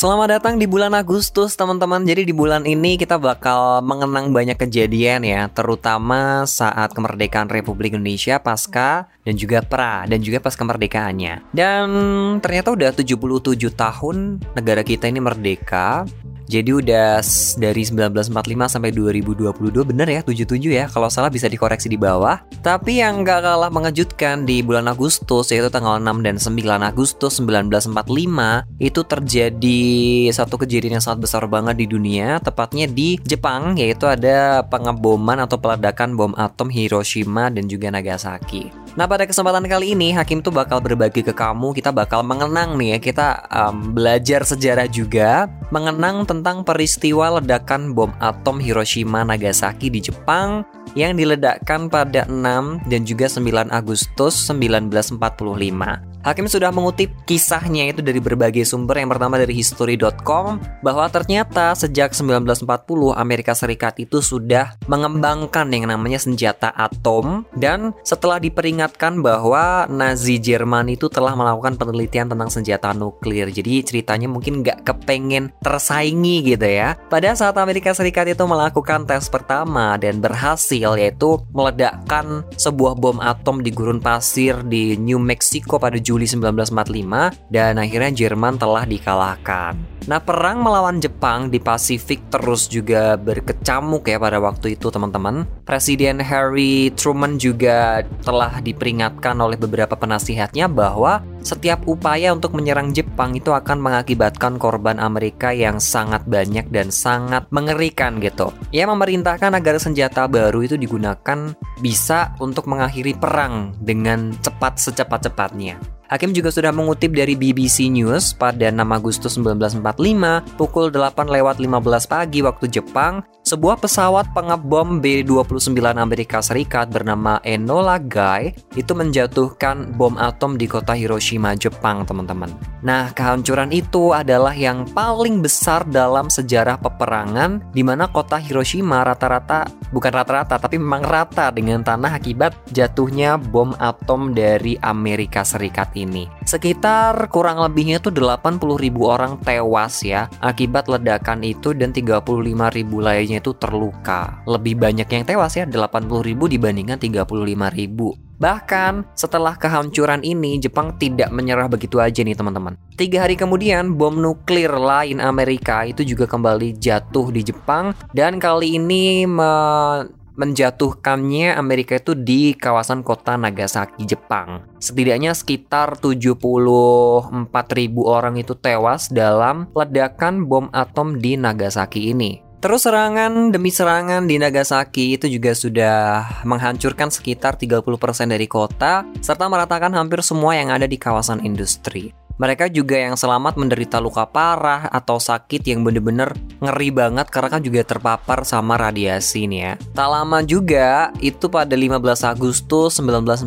Selamat datang di bulan Agustus teman-teman. Jadi di bulan ini kita bakal mengenang banyak kejadian ya Terutama saat kemerdekaan Republik Indonesia pasca dan juga pra dan juga pas kemerdekaannya. Dan ternyata udah 77 tahun negara kita ini merdeka jadi udah dari 1945 sampai 2022 bener ya 77 ya Kalau salah bisa dikoreksi di bawah. Tapi yang gak kalah mengejutkan di bulan Agustus yaitu tanggal 6 dan 9 Agustus 1945 Itu terjadi satu kejadian yang sangat besar banget di dunia Tepatnya di Jepang yaitu ada pengeboman atau peledakan bom atom Hiroshima dan juga Nagasaki Nah pada kesempatan kali ini Hakim tuh bakal berbagi ke kamu. Kita bakal mengenang nih ya Kita um, belajar sejarah juga Mengenang tentang peristiwa ledakan bom atom Hiroshima Nagasaki di Jepang Yang diledakkan pada 6 dan juga 9 Agustus 1945 Hakim sudah mengutip kisahnya itu dari berbagai sumber. Yang pertama dari history.com bahwa ternyata sejak 1940 Amerika Serikat itu sudah mengembangkan yang namanya senjata atom. Dan setelah diperingatkan bahwa Nazi Jerman itu telah melakukan penelitian tentang senjata nuklir. Jadi ceritanya mungkin nggak kepengen tersaingi gitu ya. Pada saat Amerika Serikat itu melakukan tes pertama dan berhasil yaitu meledakkan sebuah bom atom di gurun pasir di New Mexico pada Juli 1945 dan akhirnya Jerman telah dikalahkan. Nah, perang melawan Jepang di Pasifik terus juga berkecamuk ya pada waktu itu, teman-teman. Presiden Harry Truman juga telah diperingatkan oleh beberapa penasihatnya bahwa setiap upaya untuk menyerang Jepang itu akan mengakibatkan korban Amerika yang sangat banyak dan sangat mengerikan gitu. Ia memerintahkan agar senjata baru itu digunakan bisa untuk mengakhiri perang dengan cepat secepat-cepatnya. Hakim juga sudah mengutip dari BBC News pada 6 Agustus 1945 pukul 8 lewat 15 pagi waktu Jepang, sebuah pesawat pengebom B-29 Amerika Serikat bernama Enola Gay itu menjatuhkan bom atom di kota Hiroshima, Jepang, teman-teman. Nah, kehancuran itu adalah yang paling besar dalam sejarah peperangan di mana kota Hiroshima rata-rata bukan rata-rata tapi memang rata dengan tanah akibat jatuhnya bom atom dari Amerika Serikat ini. Sekitar kurang lebihnya tuh 80 ribu orang tewas ya akibat ledakan itu dan 35 ribu lainnya itu terluka. Lebih banyak yang tewas ya 80 ribu dibandingkan 35 ribu. Bahkan setelah kehancuran ini, Jepang tidak menyerah begitu aja nih teman-teman. Tiga hari kemudian, bom nuklir lain Amerika itu juga kembali jatuh di Jepang dan kali ini me menjatuhkannya Amerika itu di kawasan kota Nagasaki, Jepang. Setidaknya sekitar 74 ribu orang itu tewas dalam ledakan bom atom di Nagasaki ini. Terus serangan demi serangan di Nagasaki itu juga sudah menghancurkan sekitar 30% dari kota serta meratakan hampir semua yang ada di kawasan industri. Mereka juga yang selamat menderita luka parah atau sakit yang bener-bener ngeri banget karena kan juga terpapar sama radiasi nih ya. Tak lama juga, itu pada 15 Agustus 1945,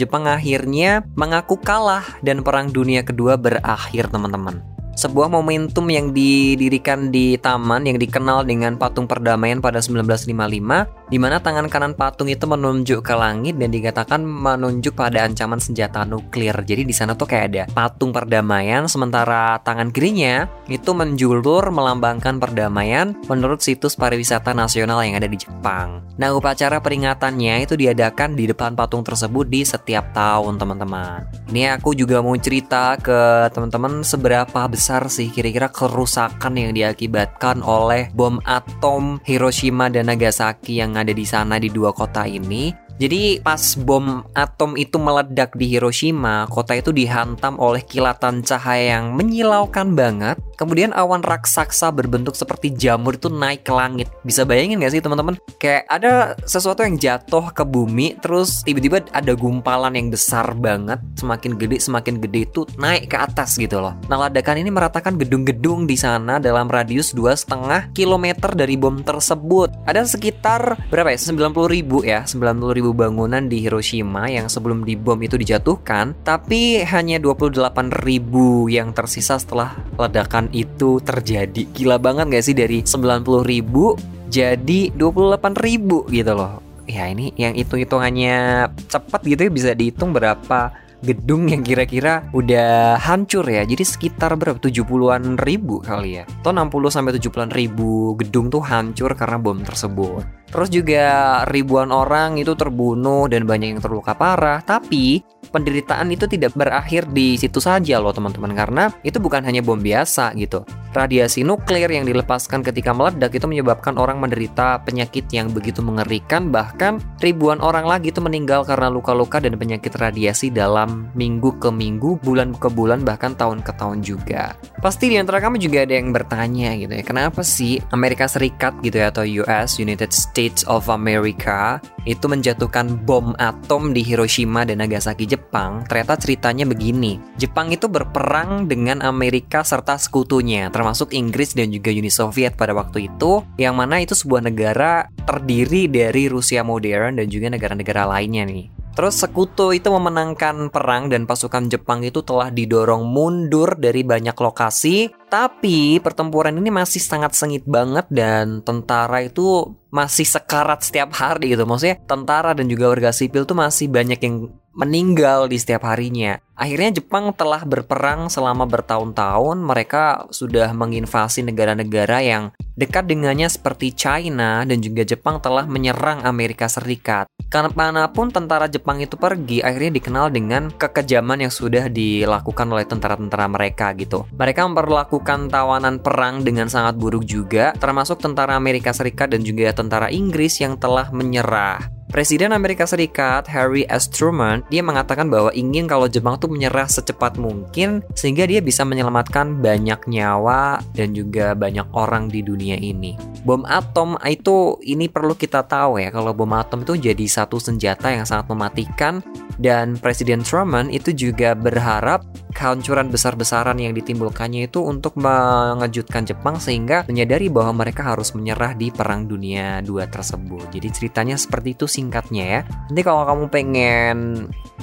Jepang akhirnya mengaku kalah dan Perang Dunia Kedua berakhir teman-teman sebuah momentum yang didirikan di taman yang dikenal dengan patung perdamaian pada 1955 di mana tangan kanan patung itu menunjuk ke langit dan dikatakan menunjuk pada ancaman senjata nuklir. Jadi di sana tuh kayak ada patung perdamaian sementara tangan kirinya itu menjulur melambangkan perdamaian menurut situs pariwisata nasional yang ada di Jepang. Nah, upacara peringatannya itu diadakan di depan patung tersebut di setiap tahun, teman-teman. Ini aku juga mau cerita ke teman-teman seberapa besar sih kira-kira kerusakan yang diakibatkan oleh bom atom Hiroshima dan Nagasaki yang ada di sana di dua kota ini jadi pas bom atom itu meledak di Hiroshima, kota itu dihantam oleh kilatan cahaya yang menyilaukan banget. Kemudian awan raksasa berbentuk seperti jamur itu naik ke langit. Bisa bayangin gak sih teman-teman? Kayak ada sesuatu yang jatuh ke bumi, terus tiba-tiba ada gumpalan yang besar banget, semakin gede semakin gede itu naik ke atas gitu loh. Nah ledakan ini meratakan gedung-gedung di sana dalam radius dua setengah kilometer dari bom tersebut. Ada sekitar berapa ya? 90 ribu ya, 90 ribu bangunan di Hiroshima yang sebelum dibom itu dijatuhkan, tapi hanya 28 ribu yang tersisa setelah ledakan itu terjadi. Gila banget gak sih dari 90 ribu jadi 28 ribu gitu loh. Ya ini yang hitung-hitungannya cepat gitu ya bisa dihitung berapa gedung yang kira-kira udah hancur ya. Jadi sekitar berapa? 70-an ribu kali ya. Atau 60 sampai 70-an ribu gedung tuh hancur karena bom tersebut. Terus juga ribuan orang itu terbunuh dan banyak yang terluka parah. Tapi penderitaan itu tidak berakhir di situ saja loh teman-teman karena itu bukan hanya bom biasa gitu. Radiasi nuklir yang dilepaskan ketika meledak itu menyebabkan orang menderita penyakit yang begitu mengerikan bahkan ribuan orang lagi itu meninggal karena luka-luka dan penyakit radiasi dalam minggu ke minggu, bulan ke bulan bahkan tahun ke tahun juga. Pasti di antara kamu juga ada yang bertanya gitu ya, kenapa sih Amerika Serikat gitu ya atau US United States of America itu menjatuhkan bom atom di Hiroshima dan Nagasaki Jepang? Ternyata ceritanya begini. Jepang itu berperang dengan Amerika serta sekutunya termasuk Inggris dan juga Uni Soviet pada waktu itu, yang mana itu sebuah negara terdiri dari Rusia modern dan juga negara-negara lainnya nih. Terus sekutu itu memenangkan perang dan pasukan Jepang itu telah didorong mundur dari banyak lokasi. Tapi pertempuran ini masih sangat sengit banget dan tentara itu masih sekarat setiap hari gitu. Maksudnya tentara dan juga warga sipil tuh masih banyak yang meninggal di setiap harinya. Akhirnya Jepang telah berperang selama bertahun-tahun. Mereka sudah menginvasi negara-negara yang dekat dengannya seperti China dan juga Jepang telah menyerang Amerika Serikat. Karena mana pun tentara Jepang itu pergi, akhirnya dikenal dengan kekejaman yang sudah dilakukan oleh tentara-tentara mereka gitu. Mereka memperlakukan tawanan perang dengan sangat buruk juga, termasuk tentara Amerika Serikat dan juga tentara Inggris yang telah menyerah. Presiden Amerika Serikat Harry S. Truman dia mengatakan bahwa ingin kalau Jepang tuh menyerah secepat mungkin sehingga dia bisa menyelamatkan banyak nyawa dan juga banyak orang di dunia ini. Bom atom itu ini perlu kita tahu ya kalau bom atom itu jadi satu senjata yang sangat mematikan dan Presiden Truman itu juga berharap kehancuran besar-besaran yang ditimbulkannya itu untuk mengejutkan Jepang sehingga menyadari bahwa mereka harus menyerah di Perang Dunia II tersebut. Jadi ceritanya seperti itu singkatnya ya. Nanti kalau kamu pengen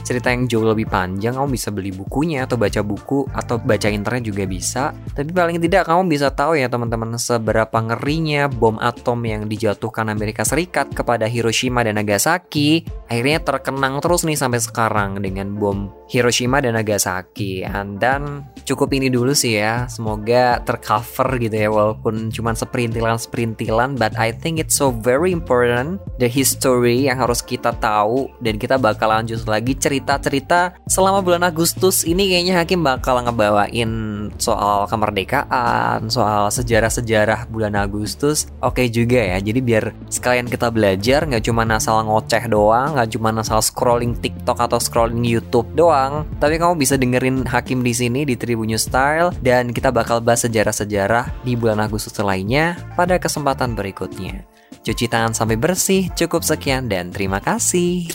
cerita yang jauh lebih panjang, kamu bisa beli bukunya atau baca buku atau baca internet juga bisa. Tapi paling tidak kamu bisa tahu ya teman-teman seberapa ngerinya bom atom yang dijatuhkan Amerika Serikat kepada Hiroshima dan Nagasaki akhirnya terkenang terus nih sampai sekarang dengan bom Hiroshima dan Nagasaki. Dan cukup ini dulu sih ya. Semoga tercover gitu ya walaupun cuma seperintilan-seperintilan but I think it's so very important the history yang harus kita tahu dan kita bakal lanjut lagi cerita-cerita selama bulan Agustus ini kayaknya Hakim bakal ngebawain soal kemerdekaan, soal sejarah-sejarah bulan Agustus. Oke okay juga ya. Jadi biar sekalian kita belajar nggak cuma asal ngoceh doang, nggak cuma asal scrolling TikTok atau scrolling YouTube doang, tapi kamu bisa dengerin Hakim di sini di Tribun Style dan kita bakal bahas sejarah-sejarah di bulan Agustus lainnya pada kesempatan berikutnya. Cuci tangan sampai bersih, cukup sekian dan terima kasih.